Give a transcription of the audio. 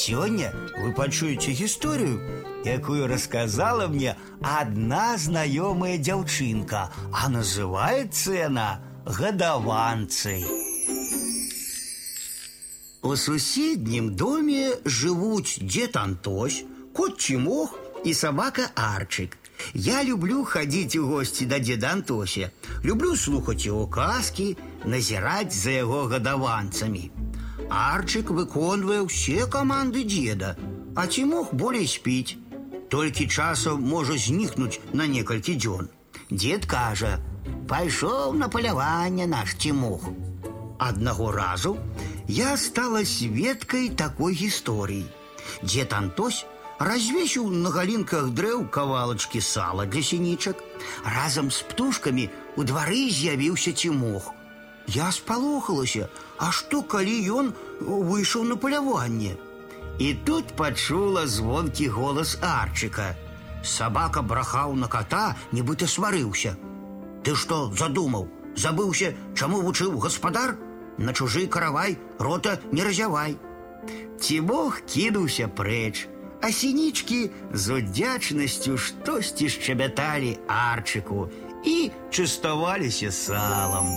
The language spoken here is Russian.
Сегодня вы пачуеце гісторыю, якую рассказала мне одна знакомая девчинка, а называется она «Годованцы». У соседнем доме живут дед Антось, кот Чемох и собака Арчик. Я люблю ходить в гости до деда Антося, люблю слухать его каски, назирать за его годованцами. Арчик выконвае все команды деда, а Тимох болей спіць. Толькі часам можа знікнуць на некалькі дзён. Дед кажа: « Пайшоў на паляванне наш Тимох. Аднаго разу я стала сведкай такой гісторыі. Дед Антось развесіў на галінках дрэў кавалачкі сала для сінічак. Разам з птушкамі у двары з'явіўся Тимох. Я спалохалася, а што калі ён выйшаў на паляванне. І тут пачула звонкі голас Арчыка. Сабака брахаў на кота, нібыта сварыўся. Ты што задумаў, забыўся, чаму вучыў гаспадар? На чужы каравай рота не разявай. Цібог кінуўся прэч, а сінічкі з удзячнасцю штосьці шчабяталі арчыку і частаваліся салам.